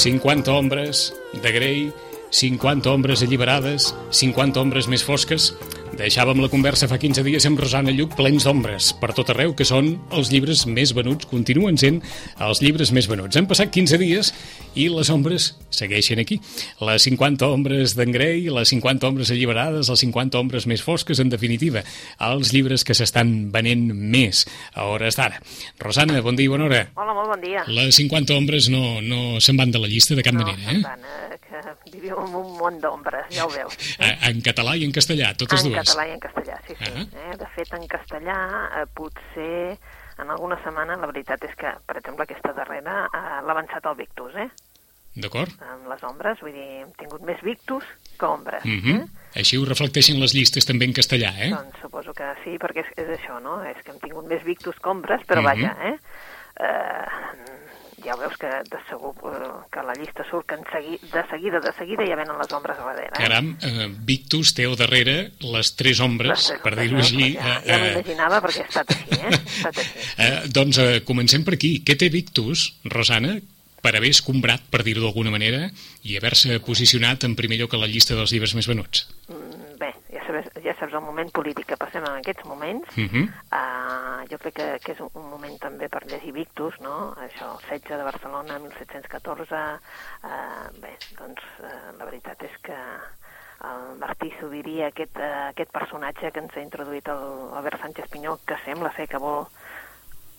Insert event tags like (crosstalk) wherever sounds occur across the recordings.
50 ombres de Grey, 50 ombres alliberades, 50 ombres més fosques. Deixàvem la conversa fa 15 dies amb Rosana Lluc plens d'ombres per tot arreu, que són els llibres més venuts, continuen sent els llibres més venuts. Han passat 15 dies i les ombres segueixen aquí. Les 50 ombres d'en Grey, les 50 ombres alliberades, les 50 ombres més fosques, en definitiva, els llibres que s'estan venent més a hores d'ara. Rosana, bon dia i bona hora. Hola, molt bon dia. Les 50 ombres no, no se'n van de la llista de cap no, manera, eh? Tant, (laughs) vivim en un món d'ombres, ja ho veus. Eh, En català i en castellà, totes en dues. català i en castellà, sí, sí. Ah. Eh? De fet, en castellà, eh, potser en alguna setmana, la veritat és que, per exemple, aquesta darrera eh, l'ha avançat el Victus, eh? D'acord? Amb les ombres, vull dir, hem tingut més Victus que ombres. Mhm. eh? Així ho reflecteixen les llistes també en castellà, eh? Doncs suposo que sí, perquè és, és això, no? És que hem tingut més Victus que ombres, però Mhm. vaja, eh? eh? Ja veus que de segur eh, que la llista surt que en segui, de seguida, de seguida ja venen les ombres a darrere. Eh? Caram, eh, Victus té al darrere les tres ombres, Les- per dir-ho així. Ja, eh, ja eh, m'imaginava perquè ha estat així, eh? Ha estat així. (laughs) eh, doncs eh, comencem per aquí. Què té Victus, Rosana, per haver escombrat, per dir-ho d'alguna manera, i haver-se posicionat en primer lloc a la llista dels llibres més venuts? Mm, Bé, ja saps, el moment polític que passem en aquests moments. Uh -huh. Uh, jo crec que, que és un, moment també per llegir Victus, no? Això, el setge de Barcelona, 1714. Uh, bé, doncs uh, la veritat és que el Martí Sobirí, aquest, uh, aquest personatge que ens ha introduït el Albert Sánchez Pinyó, que sembla ser que vol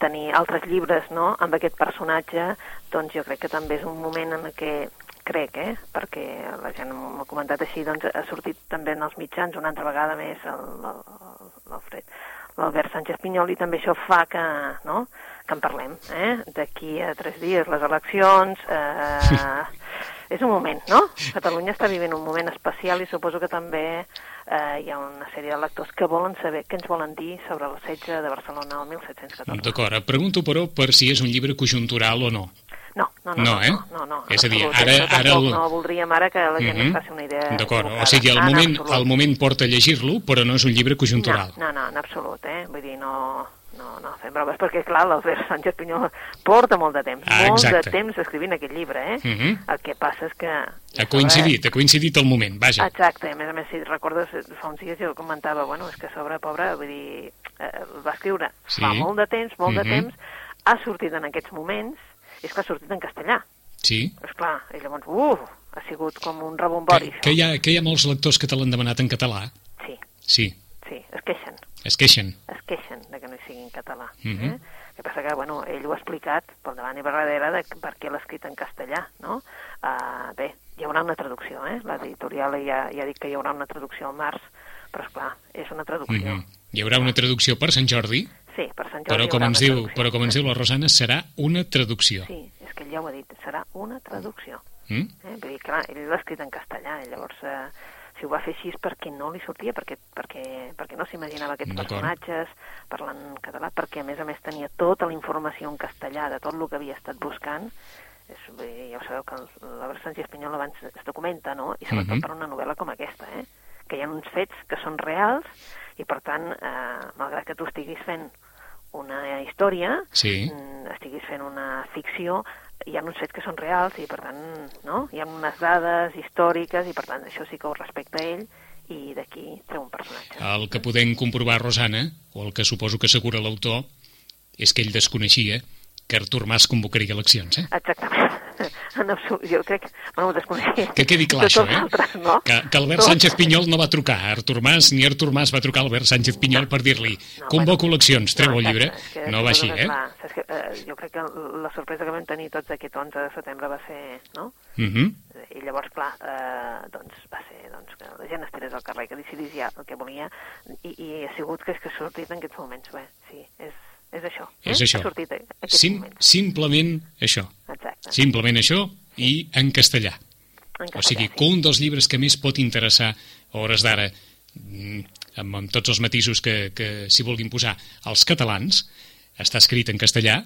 tenir altres llibres no? amb aquest personatge, doncs jo crec que també és un moment en què crec, eh? perquè la gent m'ho ha comentat així, doncs ha sortit també en els mitjans una altra vegada més l'Alfred, l'Albert Sánchez Pinyol i també això fa que, no? que en parlem. Eh? D'aquí a tres dies les eleccions, eh, és un moment, no? Catalunya està vivint un moment especial i suposo que també eh, hi ha una sèrie de lectors que volen saber què ens volen dir sobre el setge de Barcelona el 1714. D'acord, pregunto, però, per si és un llibre conjuntural o no. No, no, no. No, eh? No, no, no, És a dir, ara- ara el- No voldríem ara que la gent Mhm. es faci una idea D'acord, o sigui, al En moment, absolut. al moment porta a llegir-lo, però no és un llibre conjuntural. No, no, no, en absolut, eh? Vull dir, no, no, no fem bromes, perquè, clar, l'Albert Sánchez Pinyol porta molt de temps, Ah, molt de temps escrivint aquest llibre, eh? Mhm. El que passa és que... Ha coincidit, ha coincidit el moment, vaja. Exacte, a més a més, si recordes, fa uns dies jo comentava, bueno, és que sobre, pobre, vull dir, eh, el va escriure Sí. fa molt de temps, molt Mhm. de temps, ha sortit en aquests moments, és que ha sortit en castellà. Sí. Esclar, i llavors, uf, ha sigut com un Que, rebombori. que, hi ha, que hi ha molts lectors que te l'han demanat en català. Sí, Sí, sí, es queixen, es queixen. es queixen de que no hi sigui en català. Mhm. eh? El que passa que, bueno, ell ho ha explicat pel davant i per darrere de per què l'ha escrit en castellà, no? Uh, bé, hi haurà una traducció, eh? L'editorial ja, ja ha dit que hi haurà una traducció al març, però, esclar, és una traducció. Mhm. Hi haurà una traducció per Sant Jordi, Sí, per Sant Jordi però com, ens diu, però com ens diu la Rosana, serà una traducció. Sí, és que ell ja ho ha dit, serà una traducció. Mm? Eh? Vull dir, clar, ell l'ha escrit en castellà, i llavors eh, si ho va fer així és perquè no li sortia, perquè, perquè, perquè no s'imaginava aquests personatges parlant català, perquè a més a més tenia tota la informació en castellà de tot el que havia estat buscant. És, vull dir, ja ho sabeu que el- l'Albert Sánchez Pinyol abans es documenta, no? I sobretot Mhm. per una novel·la com aquesta, eh? que hi ha uns fets que són reals i per tant, eh, malgrat que tu estiguis fent una història, Sí. mm, estiguis fent una ficció, hi ha uns fets que són reals i, per tant, no? hi ha unes dades històriques i, per tant, això sí que ho respecta ell i d'aquí treu un personatge. El que podem comprovar, Rosana, o el que suposo que assegura l'autor, és que ell desconeixia que Artur Mas convocaria eleccions, eh? Exactament. En absolut, jo crec... Bueno, ho desconeixia. Que quedi clar, això, eh? altres, no? Que, que Albert Tots. Sánchez Pinyol no va trucar a Artur Mas, ni Artur Mas va trucar a Albert Sánchez Pinyol per dir-li No, convoco bueno. eleccions, treu el exacte, llibre. que No va així, eh? clar, saps que, eh, jo crec que la sorpresa que vam tenir tots aquest 11 de setembre va ser, no? Mhm. I llavors, clar, eh, doncs va ser doncs, que la gent es tirés al carrer, que decidís ja el que volia, i, i ha sigut que és que ha sortit en aquests moments, bé, sí, és, és això. És eh? això. Ha sortit Sim, moments. simplement això. Exacte. Simplement això i en castellà. En O sigui, castellà, que un dels llibres que més pot interessar a hores d'ara, mm, amb, amb tots els matisos que, que s'hi vulguin posar, als catalans, està escrit en castellà,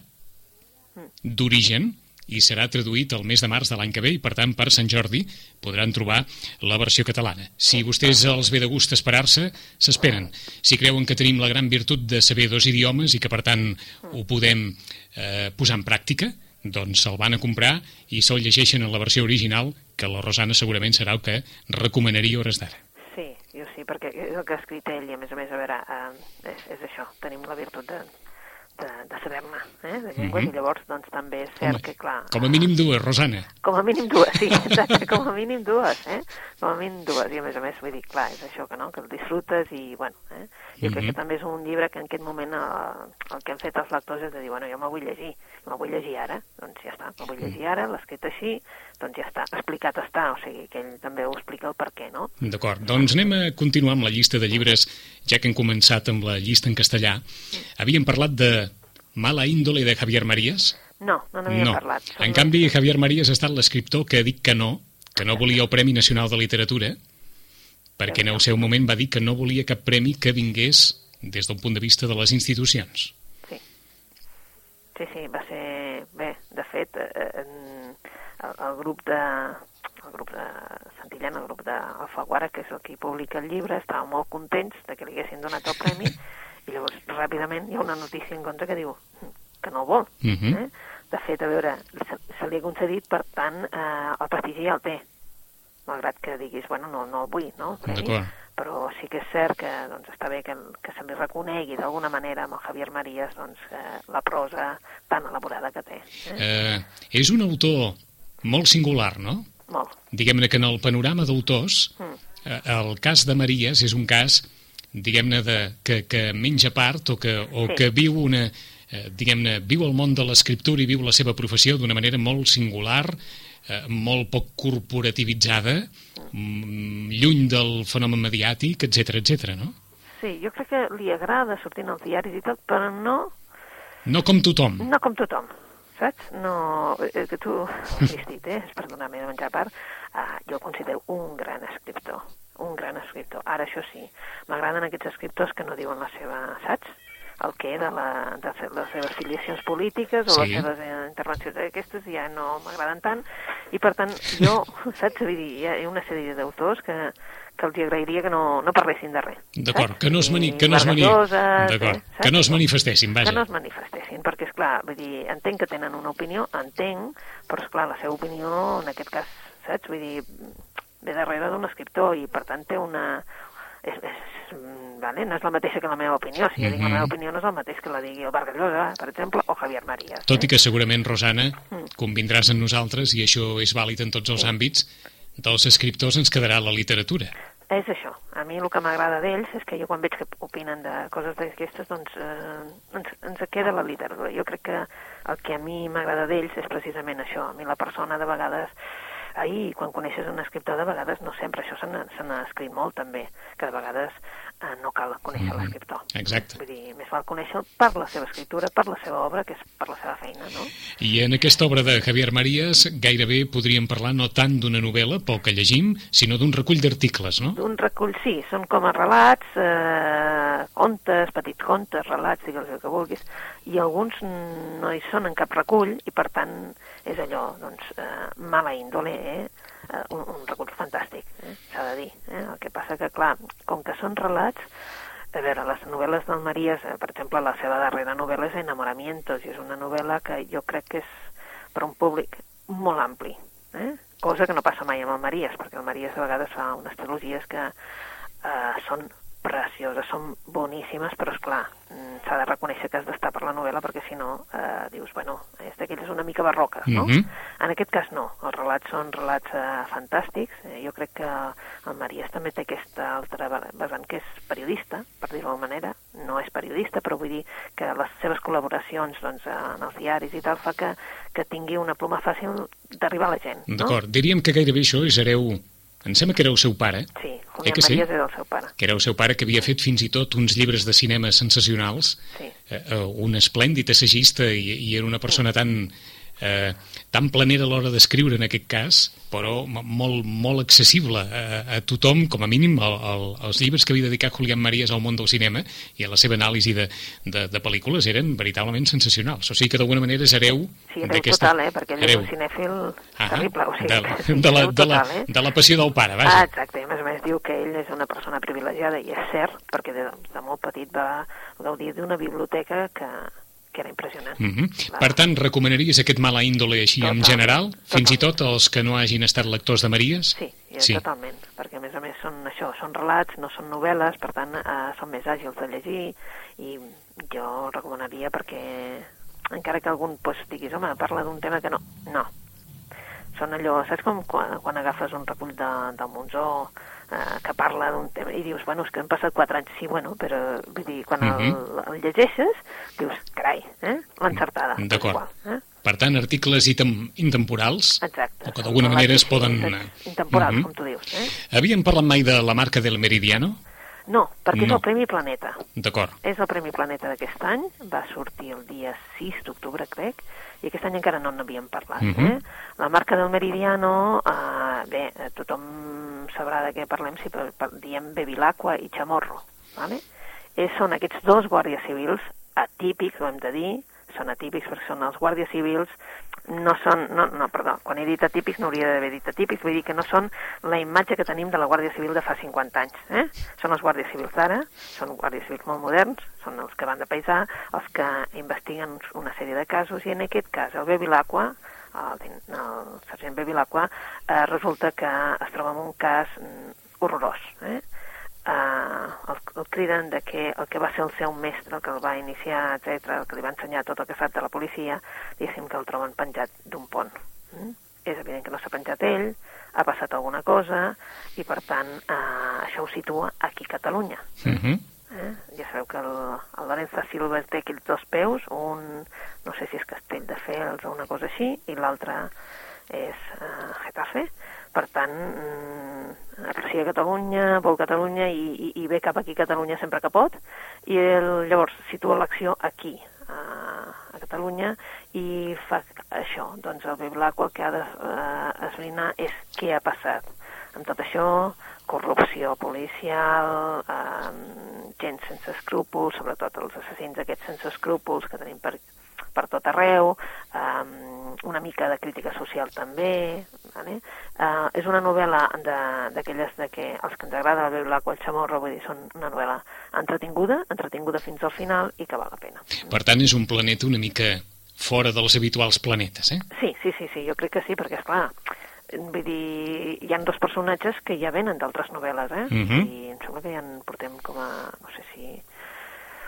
Mm. d'origen, i serà traduït el mes de març de l'any que ve i, per tant, per Sant Jordi podran trobar la versió catalana. Si vostès els ve de gust esperar-se, s'esperen. Si creuen que tenim la gran virtut de saber dos idiomes i que, per tant, ho podem eh, posar en pràctica, doncs se'l van a comprar i se'l llegeixen en la versió original, que la Rosana segurament serà el que recomanaria hores d'ara. Sí, jo sí, perquè és el que ha escrit ell i a més a més, a veure, eh, és, és això, tenim la virtut de, de, de saber-ne, eh, de llengües, mm -hmm. i llavors doncs també és cert Home, que, clar... Com a mínim dues, Rosana. Com a mínim dues, sí, (laughs) exacte, com a mínim dues, eh? Com a mínim dues, i a més a més, vull dir, clar, és això que no, que el disfrutes i, bueno, eh? Jo crec Mhm. que també és un llibre que en aquest moment eh, el que han fet els lectors és de dir, bueno, jo me'l vull llegir, me'l vull llegir ara, doncs ja està, me'l vull llegir ara, l'ha escrit així, doncs ja està, explicat està, o sigui que ell també ho explica el per què, no? D'acord, doncs anem a continuar amb la llista de llibres, ja que hem començat amb la llista en castellà. Havíem parlat de Mala índole de Javier Marías? No, no n'havíem No. parlat. En canvi, Javier Marías ha estat l'escriptor que ha dit que no, que no volia el Premi Nacional de Literatura, perquè en el seu moment va dir que no volia cap premi que vingués des d'un punt de vista de les institucions. Sí. Sí, sí, va ser... Bé, de fet, eh, el, el grup de el grup de Santillana, el grup d'Alfaguara, que és el que publica el llibre, estaven molt contents de que li haguessin donat el premi (laughs) i llavors ràpidament hi ha una notícia en contra que diu que no el vol. Mhm. eh? De fet, a veure, se, se li ha concedit, per tant, eh, el prestigi ja el té, malgrat que diguis, bueno, no, no el vull, no? D'acord. però sí que és cert que doncs, està bé que, que se li reconegui d'alguna manera amb el Javier Marías doncs, eh, la prosa tan elaborada que té. Eh? Eh, és un autor molt singular, no? Molt. Diguem-ne que en el panorama d'autors, Mm. eh, el cas de Marías és un cas, diguem-ne, que, que menja part o que, o Sí. que viu una... Eh, diguem-ne, viu el món de l'escriptura i viu la seva professió d'una manera molt singular, eh, molt poc corporativitzada, mm, lluny del fenomen mediàtic, etc etc. no? Sí, jo crec que li agrada sortir en els diaris i tot, però no, No com tothom. no com tothom, saps? No, eh, que tu (laughs) has dit, eh? Perdona-me de menjar a part, uh, jo el considero un gran escriptor, un gran escriptor. Ara, això sí, m'agraden aquests escriptors que no diuen la seva, saps? el que de, la, de les seves filiacions polítiques o Sí. les seves eh, intervencions aquestes ja no m'agraden tant i per tant jo, (laughs) saps, vull dir, hi ha una sèrie d'autors que, que els agrairia que no, no parlessin de res. D'acord, que no es, mani, Ni que no es, mani... D'acord, eh, que no es manifestessin, vaja. que no es manifestessin, perquè, és clar, vull dir, entenc que tenen una opinió, entenc, però, és clar la seva opinió, en aquest cas, saps? Vull dir, escriptor i, per tant, té una... És, és, mm, vale? No és la mateixa que la meva opinió. Si jo dic la Mhm. meva opinió no és el mateix que la digui el Vargallosa, per exemple, o Javier Marías. Tot i eh? que segurament, Rosana, Mm. convindràs amb nosaltres, i això és vàlid en tots els àmbits, dels escriptors ens quedarà la literatura. És això. A mi el que m'agrada d'ells és que jo quan veig que opinen de coses d'aquestes, doncs eh, ens, ens queda la literatura. Jo crec que el que a mi m'agrada d'ells és precisament això. A mi la persona de vegades ahir, quan coneixes un escriptor, de vegades, no sempre, això se n'ha escrit molt també, que de vegades no cal conèixer Mhm. l'escriptor. Exacte. Vull dir, més val conèixer per la seva escriptura, per la seva obra, que és per la seva feina, no? I en aquesta obra de Javier Marías gairebé podríem parlar no tant d'una novel·la, pel que llegim, sinó d'un recull d'articles, no? Un recull, sí, són com a relats, eh, contes, petits contes, relats, digues el que vulguis, i alguns mm, no hi són en cap recull, i per tant és allò, doncs, eh, mala índole, eh? eh un, un recull fantàstic, eh? s'ha de dir. Eh? El que passa que, clar, com que són relats, a veure, les novel·les del Marías, eh, per exemple, la seva darrera novel·la és Enamoramientos, i és una novel·la que jo crec que és per un públic molt ampli, eh? cosa que no passa mai amb el Marías, perquè el Marías a vegades fa unes trilogies que eh, són precioses, són boníssimes, però és clar, s'ha de reconèixer que has d'estar per la novel·la perquè si no eh, dius, bueno, és d'aquelles una mica barroques, no? Mhm. En aquest cas no, els relats són relats eh, fantàstics, eh, jo crec que el Marías també té aquesta altra vessant que és periodista, per dir-ho d'alguna manera, no és periodista, però vull dir que les seves col·laboracions doncs, en els diaris i tal fa que, que tingui una pluma fàcil d'arribar a la gent, no? D'acord, diríem que gairebé això és hereu... Em sembla que era el seu pare, Sí, Eh Julián que sí? Marías és el seu pare. que era el seu pare que havia fet fins i tot uns llibres de cinema sensacionals, Sí. eh, eh, un esplèndid assagista i, i era una persona tan, eh, tan planera a l'hora d'escriure en aquest cas, però molt, molt accessible a, a tothom, com a mínim el, el, els llibres que havia dedicat Julián Marías al món del cinema i a la seva anàlisi de, de, de pel·lícules eren veritablement sensacionals. O sigui que d'alguna manera és hereu Sí, hereu d'aquesta... total, eh? Perquè ell és un cinèfil Ahà, terrible. O sigui, de, sí, de, la, hereu de, la, total, eh? de la passió del pare, Ah, vaja. exacte, i a més a més diu que ell és una persona privilegiada, i és cert, perquè de, de molt petit va gaudir d'una biblioteca que, que era impressionant. Mm -hmm. Per tant, recomanaries aquest mala índole així totalment, en general, totalment. fins i tot els que no hagin estat lectors de Maries? Sí, sí, totalment, perquè a més a més són això, són relats, no són novel·les, per tant eh, són més àgils de llegir i jo recomanaria perquè encara que algun pues, diguis, home, parla d'un tema que no, no. Són allò, saps com quan, quan agafes un recull de, del Monzó eh, que parla d'un tema i dius, bueno, és que han passat quatre anys, sí, bueno, però vull dir, quan el, uh -huh. el llegeixes, dius, carai, eh? l'encertada. D'acord. Eh? Per tant, articles intemporals, Exacte. o que d'alguna manera es poden... Intemporals, uh -huh. com tu dius. Eh? Havíem parlat mai de la marca del Meridiano? No, perquè no. és el Premi Planeta. D'acord. És el Premi Planeta d'aquest any, va sortir el dia 6 d'octubre, crec, i aquest any encara no n'havíem parlat. Uh -huh. eh? La marca del Meridiano, eh, bé, tothom sabrà de què parlem si per, per, diem Bevilacqua i Chamorro. ¿vale? Eh, són aquests dos guàrdies civils atípics, ho hem de dir, són atípics perquè són els guàrdies civils no són, no, no, perdó, quan he dit atípics no hauria d'haver dit atípics, vull dir que no són la imatge que tenim de la Guàrdia Civil de fa 50 anys. Eh? Són els guàrdies civils d'ara, són guàrdies civils molt moderns, són els que van de paisà, els que investiguen una sèrie de casos, i en aquest cas el Bevilacqua, el, el sergent Bevilacqua, eh, resulta que es troba en un cas mm, horrorós. Eh? Eh, el, el criden de que el que va ser el seu mestre, el que el va iniciar, etc, el que li va ensenyar tot el que sap de la policia, diguéssim que el troben penjat d'un pont. Mm? És evident que no s'ha penjat ell, ha passat alguna cosa, i per tant eh, això ho situa aquí a Catalunya. Uh -huh. eh? Ja sabeu que el, el Lorenzo Silva té aquells dos peus, un, no sé si és Castelldefels o una cosa així, i l'altre és eh, Getafe, per tant, mm, aprecia Catalunya, vol Catalunya i, i, i ve cap aquí a Catalunya sempre que pot, i el, llavors situa l'acció aquí, a, a Catalunya, i fa això, doncs el Biblaco el que ha d'esbrinar de, eh, és què ha passat. Amb tot això, corrupció policial, eh, gent sense escrúpols, sobretot els assassins aquests sense escrúpols que tenim per, per tot arreu, eh, una mica de crítica social també, vale? uh, és una novel·la d'aquelles de, de que els que ens agrada el Blanco el Chamorro, vull dir, són una novel·la entretinguda, entretinguda fins al final i que val la pena. Per tant, és un planeta una mica fora dels habituals planetes, eh? Sí, sí, sí, sí jo crec que sí, perquè, és clar, vull dir, hi han dos personatges que ja venen d'altres novel·les, eh? Uh -huh. I em sembla que ja en portem com a, no sé si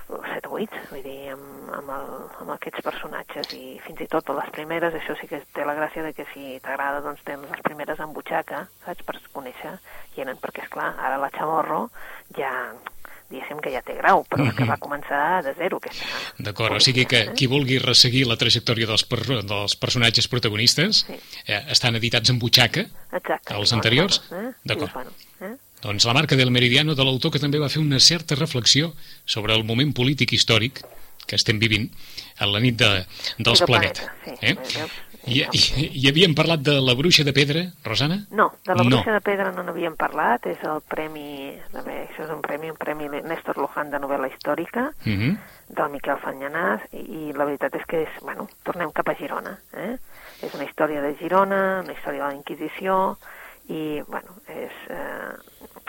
7 o 8, vull dir, amb, amb, el, amb aquests personatges i fins i tot les primeres, això sí que té la gràcia de que si t'agrada doncs tens les primeres en butxaca, saps, per conèixer qui eren, perquè és clar, ara la Chamorro ja diguéssim que ja té grau, però -hmm. que va començar de zero aquesta... D'acord, o sigui que eh? qui vulgui resseguir la trajectòria dels, per, dels personatges protagonistes sí. eh, estan editats en butxaca, Exacte, els anteriors? Eh? D'acord. Bueno, eh? Doncs la marca del Meridiano de l'autor que també va fer una certa reflexió sobre el moment polític històric que estem vivint a la nit de, dels planetes. Planeta, sí. Eh? I, i, I havíem parlat de la bruixa de pedra, Rosana? No, de la bruixa no. de pedra no n'havíem parlat, és el premi, bé, això és un premi, un premi Néstor Luján de novel·la històrica, uh mhm. -huh. del Miquel Fanyanàs, i, i la veritat és que és, bueno, tornem cap a Girona, eh? És una història de Girona, una història de la Inquisició, i, bueno, és, eh,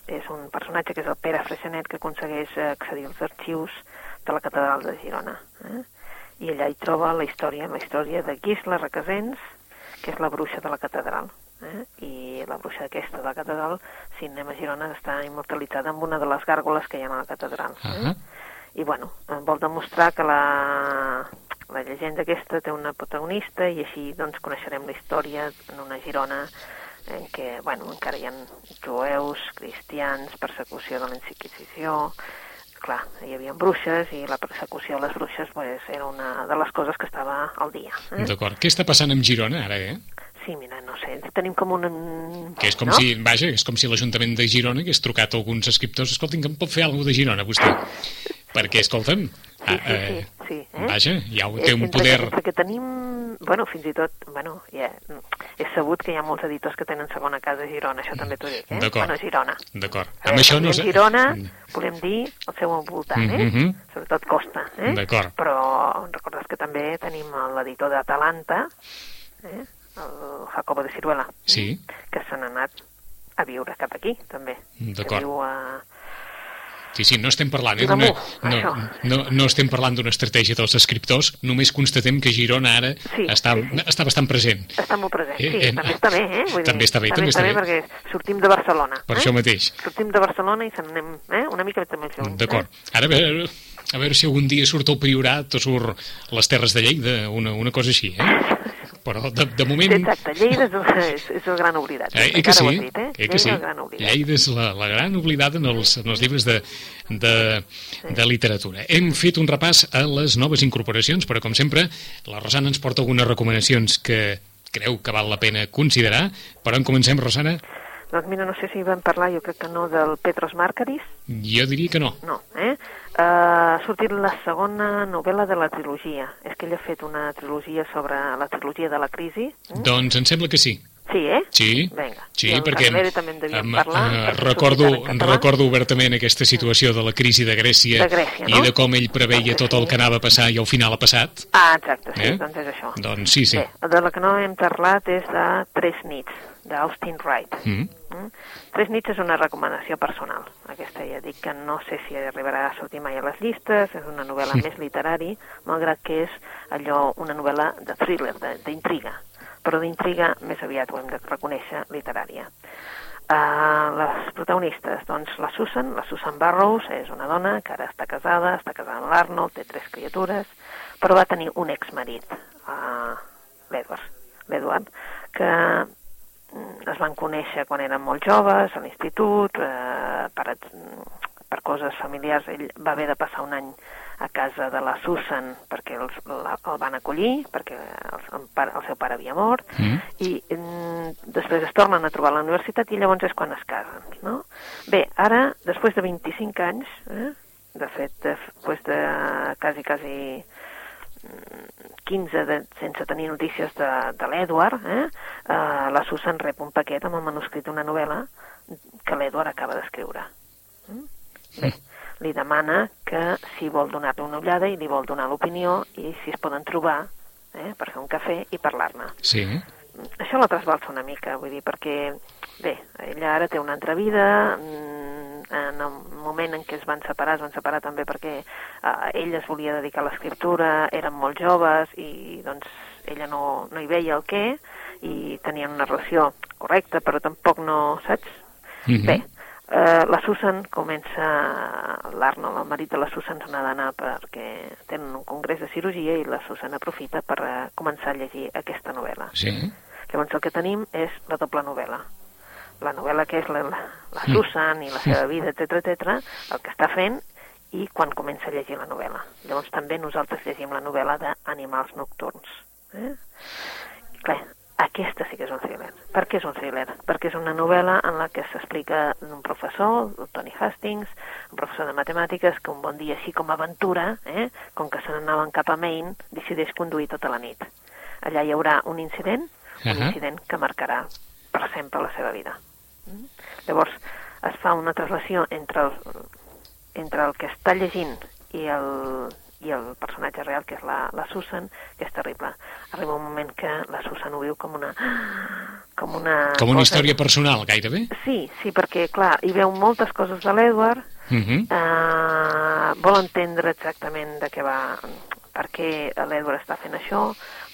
és un personatge que és el Pere Freixenet que aconsegueix accedir als arxius de la catedral de Girona. Eh? I allà hi troba la història, la història de Gisla Requesens, que és la bruixa de la catedral. Eh? I la bruixa aquesta de la catedral, si anem a Girona, està immortalitzada amb una de les gàrgoles que hi ha a la catedral. Eh? Uh -huh. I, bueno, vol demostrar que la, la llegenda aquesta té una protagonista i així doncs coneixerem la història en una Girona en què bueno, encara hi ha jueus, cristians, persecució de l'Inquisició, clar, hi havia bruixes i la persecució a les bruixes pues, era una de les coses que estava al dia. Eh? D'acord. Què està passant amb Girona ara, eh? Sí, mira, no sé, tenim com un... Que és com no? si, vaja, és com si l'Ajuntament de Girona hagués trucat a alguns escriptors, escoltin, que em pot fer alguna de Girona, vostè? Perquè, escolta'm, Sí, sí, sí, sí eh? Vaja, ja ho té un poder... Perquè, perquè tenim, bueno, fins i tot, bueno, ja, és sabut que hi ha molts editors que tenen segona casa a Girona, això també t'ho dic, eh? D'acord. Bueno, Girona. D'acord. Amb això no... Girona, volem dir el seu voltant, eh? Mm -hmm. Sobretot Costa, eh? D'acord. Però recordes que també tenim l'editor d'Atalanta, eh? El Jacobo de Ciruela, sí. que se n'ha anat a viure cap aquí, també. D'acord. Que viu a Sí, sí, no estem parlant, eh, no, no, no estem parlant d'una estratègia dels escriptors, només constatem que Girona ara Sí, està, sí, sí. està bastant present. Està molt present, Eh, sí, eh, també està bé, eh? Vull també dir, està bé, també, també està bé. perquè sortim de Barcelona. Per eh? això mateix. Sortim de Barcelona i se n'anem eh? una mica també lluny. D'acord. Eh? Ara a veure, a veure si algun dia surt el Priorat o surt les Terres de Lleida, una, una cosa així, eh? (laughs) Però de, de moment... Sí, exacte, Lleida és, el- és, és el gran oblidat. Eh, eh que sí, dit, eh? eh que sí. Lleida és la, la gran oblidada en els, en els llibres de, de, de literatura. Hem fet un repàs a les noves incorporacions, però com sempre, la Rosana ens porta algunes recomanacions que creu que val la pena considerar. Per on comencem, Rosana? Doncs mira, no sé si vam parlar, jo crec que no, del Petros Márcaris, Jo diria que no. no, eh? Uh, ha sortit la segona novel·la de la trilogia. És que ell ha fet una trilogia sobre la trilogia de la crisi. Mm? Doncs em sembla que sí. Sí, eh? Sí, Vinga. sí I perquè també en em- parlar, eh, recordo, recordo obertament aquesta situació de la crisi de Grècia, De Grècia, no? i de com ell preveia tot el que anava a passar i al final ha passat. Ah, exacte, sí, Eh? doncs és això. Doncs sí, sí. Bé, de la que no hem parlat és de Tres nits, d'Austin Wright. Mm. Mm? Tres nits és una recomanació personal. Aquesta ja dic que no sé si arribarà a sortir mai a les llistes, és una novel·la més literari, malgrat que és allò una novel·la de thriller, de- d'intriga, però d'intriga més aviat ho hem de reconèixer literària. Uh, les protagonistes, doncs la Susan, la Susan Barrows, és una dona que ara està casada, està casada amb l'Arnold, té tres criatures, però va tenir un exmarit, uh, l'Edward, l'Edward, que es van conèixer quan eren molt joves, a l'institut, eh, per, per coses familiars. Ell va haver de passar un any a casa de la Susan perquè els, la, el van acollir, perquè el, el, pare, el seu pare havia mort, Mm. i mm, després es tornen a trobar a la universitat i llavors és quan es casen, no? Bé, ara, després de 25 anys, eh, de fet, després de quasi, quasi mm, 15 de, sense tenir notícies de, de l'Edward, eh, eh, la Susan rep un paquet amb el manuscrit d'una novel·la que l'Edward acaba d'escriure. Mm? Bé, li demana que si vol donar-li una ullada i li vol donar l'opinió i si es poden trobar eh, per fer un cafè i parlar-ne Sí. això la trasbalsa una mica, vull dir, perquè, bé, ella ara té una altra vida, mm, en el moment en què es van separar, es van separar també perquè eh, ell es volia dedicar a l'escriptura, eren molt joves i, doncs, ella no, no hi veia el què i tenien una relació correcta, però tampoc no, saps? Mhm. Bé, eh, la Susan comença, l'Arnold, el marit de la Susan, se n'ha d'anar perquè tenen un congrés de cirurgia i la Susan aprofita per eh, començar a llegir aquesta novel·la. Sí. Llavors el que tenim és la doble novel·la. La novel·la que és la, la, la Mm. Susan i la seva vida, etc etc, el que està fent i quan comença a llegir la novel·la. Llavors també nosaltres llegim la novel·la d'Animals nocturns. Eh? Clar, aquesta sí que és un thriller. Per què és un thriller? Perquè és una novel·la en la que s'explica un professor, el Tony Hastings, un professor de matemàtiques, que un bon dia, així com a aventura, eh, com que se n'anaven cap a Maine, decideix conduir tota la nit. Allà hi haurà un incident, un Ahà. incident que marcarà per sempre la seva vida. Mm? Llavors, es fa una traslació entre el, entre el que està llegint i el, i el personatge real, que és la, la Susan, que és terrible. Arriba un moment que la Susan ho viu com una... Com una, Com una cosa- història personal, gairebé. Sí, sí, perquè, clar, hi veu moltes coses de l'Edward, Mhm. eh, vol entendre exactament de què va, per què l'Edward està fent això,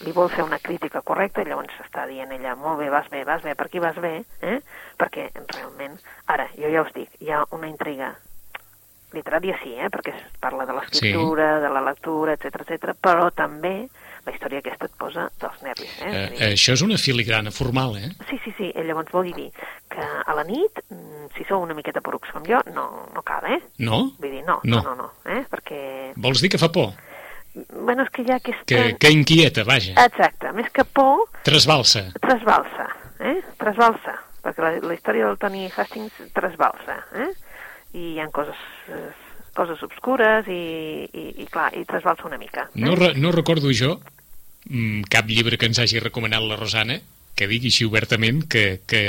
li vol fer una crítica correcta i llavors està dient ella, molt bé, vas bé, vas bé, per aquí vas bé, eh? perquè realment, ara, jo ja us dic, hi ha una intriga literària sí, eh? perquè es parla de l'escriptura, sí. de la lectura, etc etc, però també la història aquesta et posa dels nervis. Eh? Eh, dir, això és una filigrana formal, eh? Sí, sí, sí, eh, llavors vol dir que a la nit, mm, si sou una miqueta porucs com jo, no, no cal, eh? No? Vull dir, no, No. no, no, no eh? perquè... Vols dir que fa por? Bueno, és que hi ha aquesta... Que, que inquieta, vaja. Exacte, més que por, Trasbalsa. trasbalsa, eh? Trasbalsa, perquè la, la història del Tony Hastings trasbalsa, eh? I hi ha coses, eh, coses obscures i, i, i clar, i trasbalsa una mica. Eh? No, re, no recordo jo mm, cap llibre que ens hagi recomanat la Rosana que digui així obertament que, que,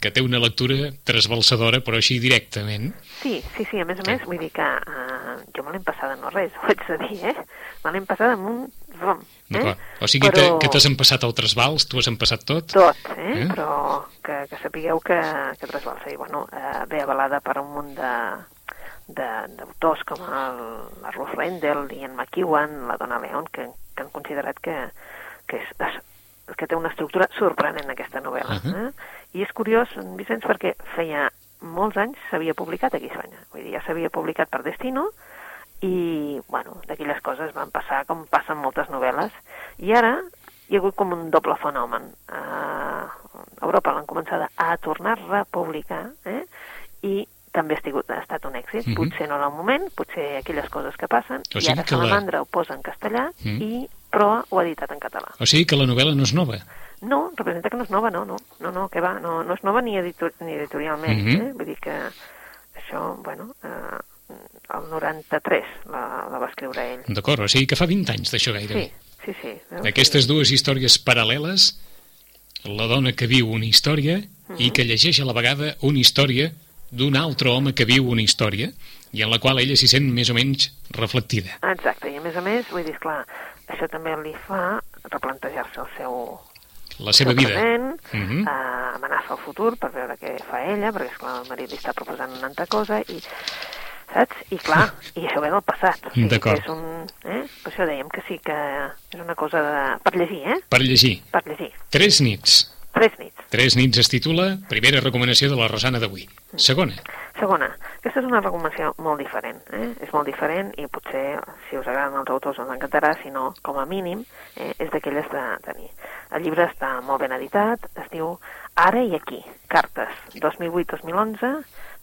que té una lectura trasbalsadora, però així directament. Sí, sí, sí, a més a més, vull dir que uh, jo me l'he passada no res, ho haig de dir, eh? Me l'he passada amb un rom, eh? O sigui Però- que, t'has empassat el trasbals, tu has empassat tot? Tot, eh? Eh? Però que, que sapigueu que, que trasbalsa i, bueno, eh, ve avalada per un munt de, d'autors com el, la Ruth Rendell, Ian McEwan, la Donna Leon, que, que han considerat que, que, és, que té una estructura sorprenent aquesta novel·la. Uh -huh. eh? I és curiós, Vicenç, perquè feia molts anys s'havia publicat aquí a Espanya. Vull dir, ja s'havia publicat per Destino i, bueno, d'aquelles coses van passar com passen moltes novel·les. I ara hi ha hagut com un doble fenomen. Uh, Europa l'han començat a tornar a republicar eh? i també ha, estigut, ha estat un èxit. Mm -hmm. Potser no en el moment, potser aquelles coses que passen, o sigui i ara Salamandra la... ho posa en castellà mm -hmm. i Proa ho ha editat en català. O sigui que la novel·la no és nova. No, representa que no és nova, no, no, no, no que va, no, no és nova ni, editor, ni editorialment, mm -hmm. eh? vull dir que això, bueno, eh, el 93 la, la va escriure ell. D'acord, o sigui que fa 20 anys d'això gairebé. Sí, sí, sí. D'aquestes dues històries paral·leles, la dona que viu una història mm -hmm. i que llegeix a la vegada una història d'un altre home que viu una història i en la qual ella s'hi sent més o menys reflectida. Exacte, i a més a més, vull dir, clar, això també li fa replantejar-se el seu la seva vida. Present, uh -huh. uh, amenaça el futur per veure què fa ella, perquè, esclar, el marit li està proposant una altra cosa i saps? I clar, i això ve del passat. O sigui, D'acord. És un, eh? Per això dèiem que sí que és una cosa de... per llegir, eh? Per llegir. Per llegir. Tres nits. Tres nits. Tres nits es titula Primera recomanació de la Rosana d'avui. Segona. Segona. Aquesta és una recomanació molt diferent. Eh? És molt diferent i potser, si us agraden els autors, us encantarà, si no, com a mínim, eh, és d'aquelles de tenir. El llibre està molt ben editat, es diu Ara i aquí, cartes, 2008-2011.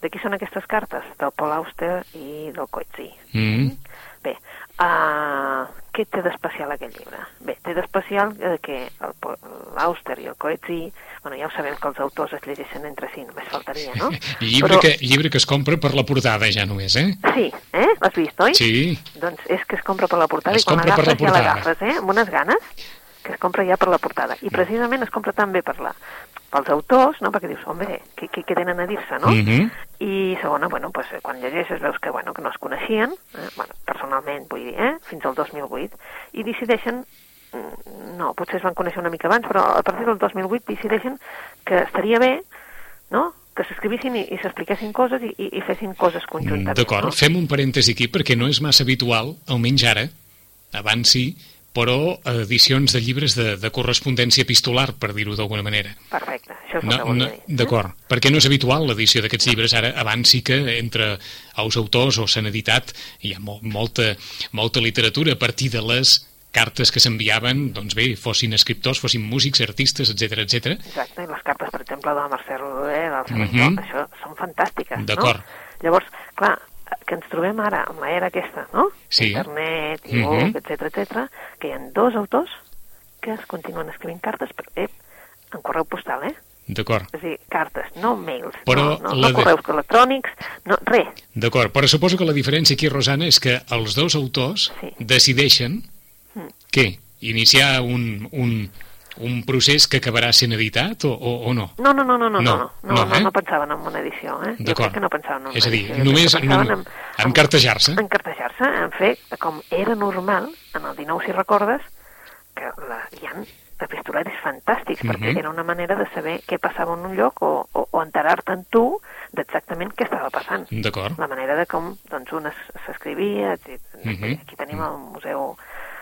De qui són aquestes cartes? Del Paul Auster i del Coetzee. Mm -hmm. Bé, uh, què té d'especial aquest llibre? Bé, té d'especial eh, que l'Auster i el Coetzee, bueno, ja ho sabem que els autors es llegeixen entre si, només faltaria, no? (laughs) llibre, Però... que, llibre que es compra per la portada ja només, eh? Sí, eh? L'has vist, oi? Sí. Doncs és que es compra per la portada es i quan l'agafes ja l'agafes, eh? Amb unes ganes que es compra ja per la portada. I precisament es compra també per la, pels autors, no? perquè dius, home, què, què, què tenen a dir-se, no? Mm -hmm. I segona, bueno, pues, quan llegeixes veus que, bueno, que no es coneixien, eh? bueno, personalment, vull dir, eh? fins al 2008, i decideixen mm, no, potser es van conèixer una mica abans, però a partir del 2008 decideixen que estaria bé, no?, que s'escrivissin i, i s'expliquessin coses i, i, i fessin coses conjuntament. D'acord, no? fem un parèntesi aquí perquè no és massa habitual, almenys ara, abans sí, però edicions de llibres de, de correspondència epistolar, per dir-ho d'alguna manera. Perfecte, això és no, el no. D'acord, eh? perquè no és habitual l'edició d'aquests llibres, ara abans sí que entre els autors o s'han editat hi ha molt, molta, molta literatura a partir de les cartes que s'enviaven, doncs bé, fossin escriptors, fossin músics, artistes, etc etc. Exacte, i les cartes, per exemple, de la Mercè Rodé, del Sebastià, uh -huh. això són fantàstiques, D'acord. no? Llavors, clar, que ens trobem ara amb l'era aquesta, no? Sí. Internet, i uh -huh. etc etc, que hi ha dos autors que es continuen escrivint cartes, però eh, en correu postal, eh? D'acord. És a dir, cartes, no mails, però no, no, no correus de... electrònics, no, res. D'acord, però suposo que la diferència aquí, Rosana, és que els dos autors sí. decideixen mm. què? Iniciar un, un, un procés que acabarà sent editat o, o, o no? No, no, no, no, no, no, no, no, no, eh? no pensaven en una edició, eh? Jo crec que no pensaven en una És a dir, edició. només en, en, en, cartejar-se. En cartejar-se, en fer, com era normal, en el 19, si recordes, que la, hi ha epistolaris fantàstics, Mhm. perquè era una manera de saber què passava en un lloc o, o, o enterar-te en tu d'exactament què estava passant. D'acord. La manera de com doncs, un es- s'escrivia, etc. Mhm. aquí tenim el Museu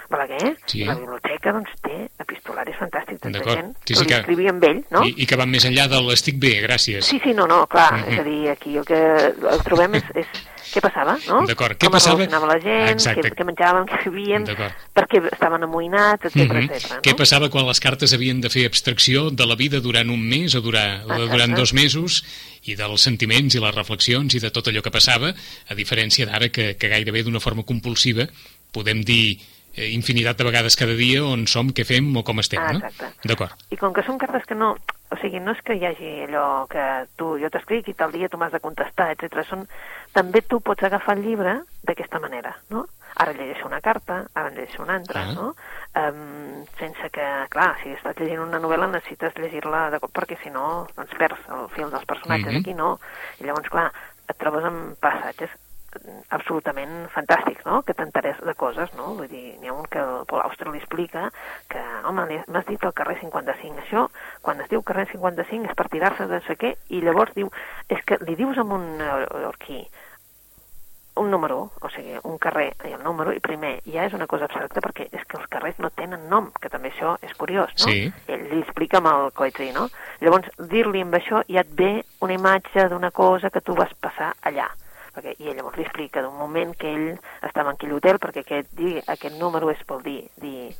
Balaguer, Sí. la biblioteca doncs, té epistolaris fantàstics de gent Sí, sí que- escrivia amb ell, no? I, I que van més enllà de l'estic bé, gràcies. Sí, sí, no, no, clar, Mhm. és a dir, aquí el que el trobem és, és què passava, no? D'acord, què Com passava- relacionava la gent, Exacte. què, què menjaven, què bevien, D'acord. per què estaven amoïnats, etc Mhm. etc. no? Què passava quan les cartes havien de fer abstracció de la vida durant un mes o durant, Exacte. durant dos mesos i dels sentiments i les reflexions i de tot allò que passava, a diferència d'ara que, que gairebé d'una forma compulsiva podem dir infinitat de vegades cada dia on som, què fem o com estem, Ah, no? exacte. D'acord. I com que són cartes que no... O sigui, no és que hi hagi allò que tu, jo t'escric i tal dia tu m'has de contestar, etc. Són... També tu pots agafar el llibre d'aquesta manera, no? Ara llegeixo una carta, ara en llegeixo una altra, Ah. no? Um, sense que, clar, si estàs llegint una novel·la necessites llegir-la de cop, perquè si no, doncs perds el fil dels personatges. Mhm. Aquí no. I llavors, clar, et trobes amb passatges mm, absolutament fantàstics, no? Que t'enterés de coses, no? Vull dir, n'hi ha un que el Paul Auster li explica que, home, m'has dit el carrer 55, això, quan es diu carrer 55 és per tirar-se de no sé què, i llavors diu, és que li dius a un neorquí, un número, o sigui, un carrer i el número, i primer ja és una cosa abstracta perquè és que els carrers no tenen nom, que també això és curiós, no? Sí. Ell li explica amb el Coetzee, no? Llavors, dir-li amb això ja et ve una imatge d'una cosa que tu vas passar allà perquè, i llavors li explica d'un moment que ell estava en aquell hotel, perquè aquest, dir, aquest número és vol dir, dir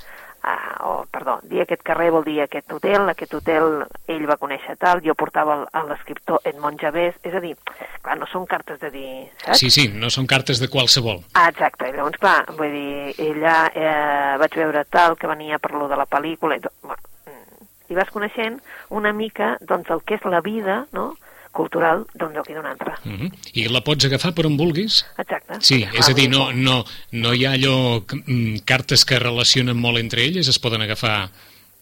uh, o, perdó, dir aquest carrer vol dir aquest hotel, aquest hotel ell va conèixer tal, jo portava l'escriptor Edmond Javés, és a dir, clar, no són cartes de dir, saps? Sí, sí, no són cartes de qualsevol. Ah, exacte, llavors, clar, vull dir, ella eh, vaig veure tal que venia per lo de la pel·lícula, i, tot, bueno, mm, i vas coneixent una mica, doncs, el que és la vida, no?, cultural d'un lloc i d'un altre. Uh -huh. I la pots agafar per on vulguis? Exacte. Sí, és a dir, no, no, no hi ha allò, mm, cartes que relacionen molt entre elles, es poden agafar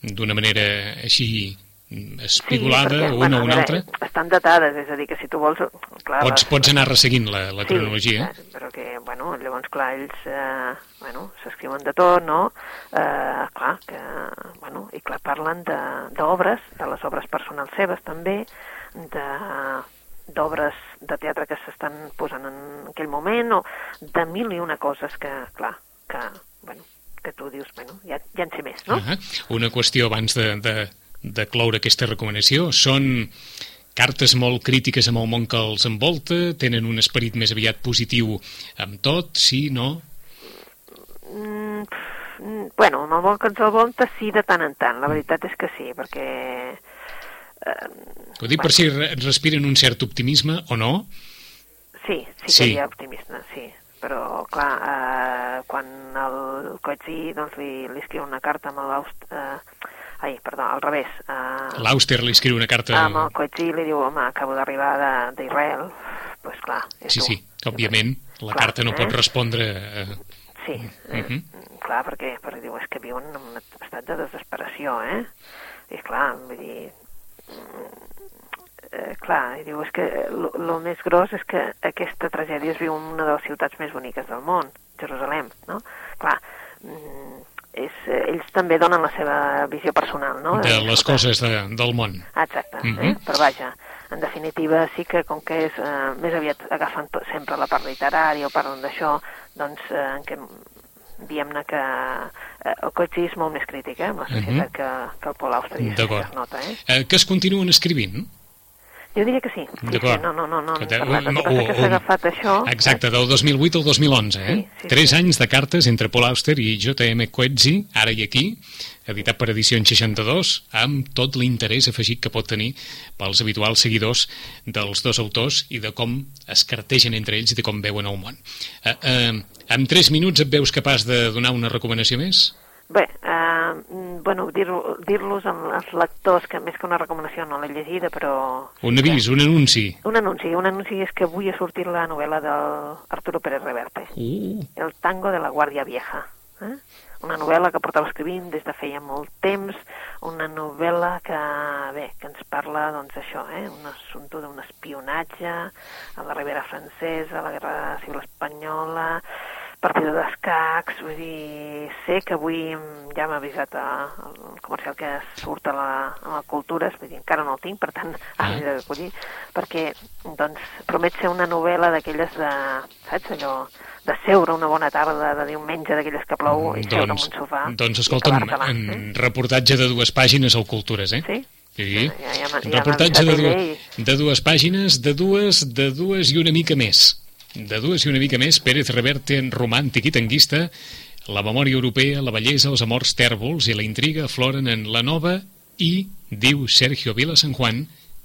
d'una manera així mm, espigolada, perquè, una bueno, o una veure, altra? Estan datades, és a dir, que si tu vols... Clar, Pots, les- pots anar resseguint la, la cronologia. Sí, però que, bueno, llavors, clar, ells, eh, bueno, s'escriuen de tot, no? Eh, clar, que, bueno, i clar, parlen de- d'obres, de, de les obres personals seves també, de d'obres de teatre que s'estan posant en aquell moment, o de mil i una coses que, clar, que, bueno, que tu dius, bueno, ja, ja en sé més, no? Uh -huh. Una qüestió abans de, de, de cloure aquesta recomanació. Són cartes molt crítiques amb el món que els envolta, tenen un esperit més aviat positiu amb tot, sí, no? Mm, mm, bueno, amb el món que ens envolta sí de tant en tant, la veritat és que sí, perquè... Eh, Ho dic per si re- respiren un cert optimisme o no. sí, sí que Sí. hi ha optimista, sí. Però, clar, eh, quan el Coetzee doncs, li, li escriu una carta amb l'Aust... Eh, ai, perdó, al revés. Eh, L'Auster li escriu una carta... amb el Coetzee li diu, home, acabo d'arribar d'Israel. Doncs pues, clar, és Sí, dur. sí, òbviament, la Clar, carta no eh? pot respondre... eh, Sí, eh, Mhm. clar, perquè, perquè diu, és que viuen en un estat de desesperació, eh? I clar, vull dir... mm, Eh, clar, i diu, és que el més gros és que aquesta tragèdia es viu en una de les ciutats més boniques del món, Jerusalem, no? Clar, mm, és, eh, ells també donen la seva visió personal, no? de les escolta, coses de, del món. Exacte, eh? Mhm. però vaja, en definitiva sí que com que és, eh, més aviat agafen tot, sempre la part literària o parlen d'això, doncs eh, en què diguem-ne que eh, el Coetzee és molt més crític eh, amb la societat Mhm. que, que el Paul Auster, i es nota, eh? Eh, que es continuen escrivint? Jo diria que sí. sí, sí no, no, no, no, Que un- que passa que s'ha agafat això... Exacte, del 2008 al 2011, eh? Sí, sí, Tres sí. anys de cartes entre Paul Auster i J.M. Coetzee, ara i aquí, editat per Edicions 62, amb tot l'interès afegit que pot tenir pels habituals seguidors dels dos autors i de com es cartegen entre ells i de com veuen el món. Eh, eh, en tres minuts et veus capaç de donar una recomanació més? Bé, eh, mm, bueno, dir-los dir als lectors que més que una recomanació no l'he llegida, però... Un avís, un anunci. Un anunci, un anunci és que avui ha sortit la novel·la d'Arturo Pérez Reverte. Uh, El tango de la Guàrdia Vieja. Eh? Una novel·la que portava escrivint des de feia molt temps, una novel·la que, bé, que ens parla, doncs, això, eh? un assumpte d'un espionatge a la Ribera Francesa, a la Guerra Civil Espanyola, partida d'escacs, vull dir, sé que avui ja m'ha avisat a, el comercial que surt a la, a la Cultures, vull dir, encara no el tinc, per tant, Ah. (laughs) ara l'he de recollir, perquè, doncs, promet ser una novel·la d'aquelles de, saps, allò, de seure una bona tarda de diumenge d'aquelles que plou i seure en doncs, un sofà doncs escolta'm, acabar-te-la, en reportatge de dues pàgines al Cultures, eh? Sí? Sí, Ja- ja ja reportatge de, avisat du ell. de dues pàgines, de dues, de dues i una mica més. De dues i una mica més, Pérez Reverte, en romàntic i tanguista, la memòria europea, la bellesa, els amors tèrbols i la intriga afloren en la nova i, diu Sergio Vila San Juan,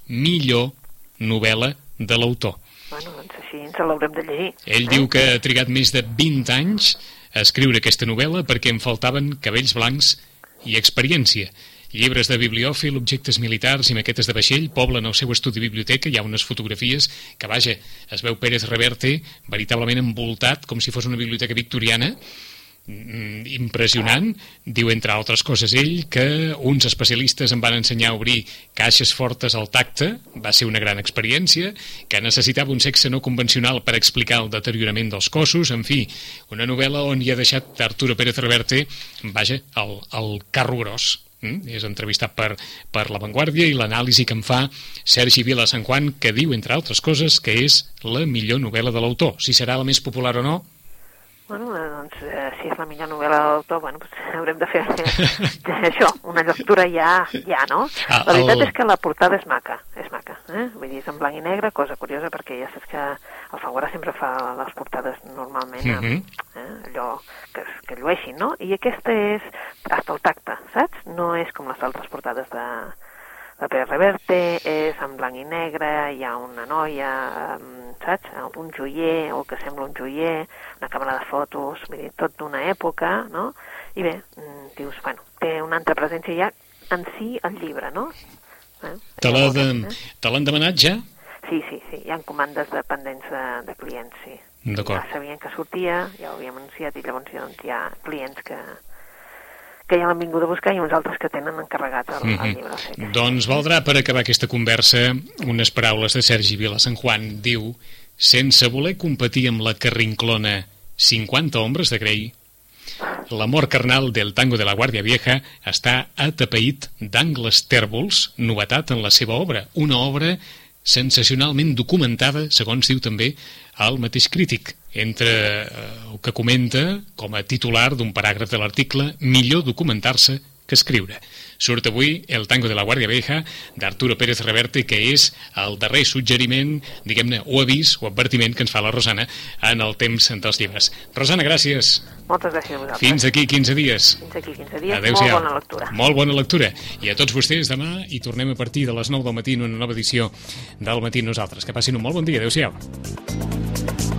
millor novel·la de l'autor. Bueno, doncs així ens l'haurem de llegir. Ell eh? diu que ha trigat més de 20 anys a escriure aquesta novel·la perquè em faltaven cabells blancs i experiència. Llibres de bibliòfil, objectes militars i maquetes de vaixell poblen el seu estudi biblioteca. Hi ha unes fotografies que, vaja, es veu Pérez Reverte veritablement envoltat, com si fos una biblioteca victoriana, mm, impressionant. Diu, entre altres coses, ell que uns especialistes em van ensenyar a obrir caixes fortes al tacte, va ser una gran experiència, que necessitava un sexe no convencional per explicar el deteriorament dels cossos, en fi, una novel·la on hi ha deixat Arturo Pérez Reverte, vaja, el, el carro gros. Mm? És entrevistat per, per La Vanguardia i l'anàlisi que en fa Sergi Vila Sant Juan, que diu, entre altres coses, que és la millor novel·la de l'autor. Si serà la més popular o no, Bueno, eh, doncs, eh, si és la millor novel·la de l'autor, bueno, pues, (laughs) haurem de fer eh, (laughs) això, una lectura ja, ja, no? Ah, la veritat el- és que la portada és maca, és maca, eh? Vull dir, és en blanc i negre, cosa curiosa, perquè ja saps que el Fagora sempre fa les portades normalment amb, Mhm. eh, allò que, que llueixin, no? I aquesta és hasta el tacte, saps? No és com les altres portades de, de Pere Reverte, és en blanc i negre, hi ha una noia, saps? Un joier, o que sembla un joier, una càmera de fotos, vull dir, tot d'una època, no? I bé, mm, dius, bueno, té una altra presència ja en si el llibre, no? Eh? te l'ha de, Eh? l'han demanat ja? Sí, sí, sí, hi ha comandes de pendents de, de clients, sí. D'acord. Ja sabien que sortia, ja ho havíem anunciat i llavors doncs, hi ha clients que, que ja l'han vingut a buscar i uns altres que tenen encarregat el, el llibre. O sigui que... Doncs valdrà per acabar aquesta conversa unes paraules de Sergi Vila Sant Juan. Diu, sense voler competir amb la carrinclona 50 ombres de Grey, l'amor carnal del tango de la Guàrdia Vieja està atapeït d'angles tèrbols, novetat en la seva obra. Una obra sensacionalment documentada, segons diu també el mateix crític, entre eh, el que comenta com a titular d'un paràgraf de l'article millor documentar-se que escriure. Surt avui el tango de la Guàrdia Vieja d'Arturo Pérez Reverte, que és el darrer suggeriment, diguem-ne, o avís o advertiment que ens fa la Rosana en el temps dels llibres. Rosana, gràcies. Moltes gràcies a vosaltres. Fins aquí 15 dies. Fins aquí 15 dies. Adéu-siau. Molt bona lectura. Molt bona lectura. I a tots vostès demà i tornem a partir de les 9 del matí en una nova edició del Matí Nosaltres. Que passin un molt bon dia. Adéu-siau.